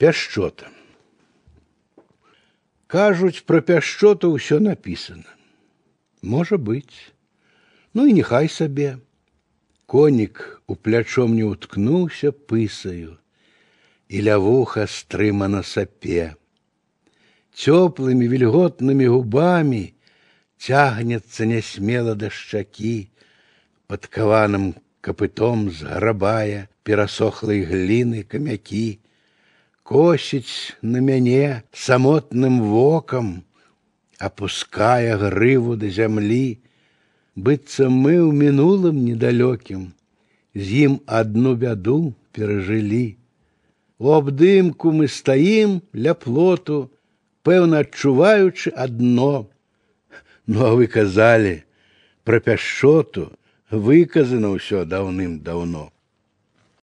Пяшчота. Кажуць, пра пяшчоту ўсё напісана. Можа быць. Ну і няхай сабе. Конік у плячом не ўткнуўся пысаю, і лявуха стрымана сапе. Цёплымі вільготнымі губамі цягнецца нясмела да шчакі, падкаваным капытом зграбае перасохлай гліны камякі, косіць на мяне самотным вокам, опуская грыву до зямлі, быццам мы ў мінулым недалёкім, з ім адну бяду перажылі. У абдымку мы стаім ля плоту, пэўна адчуваючы адно. Ну а вы казалі, пра пяшчоту выказана ўсё даўным-даўно.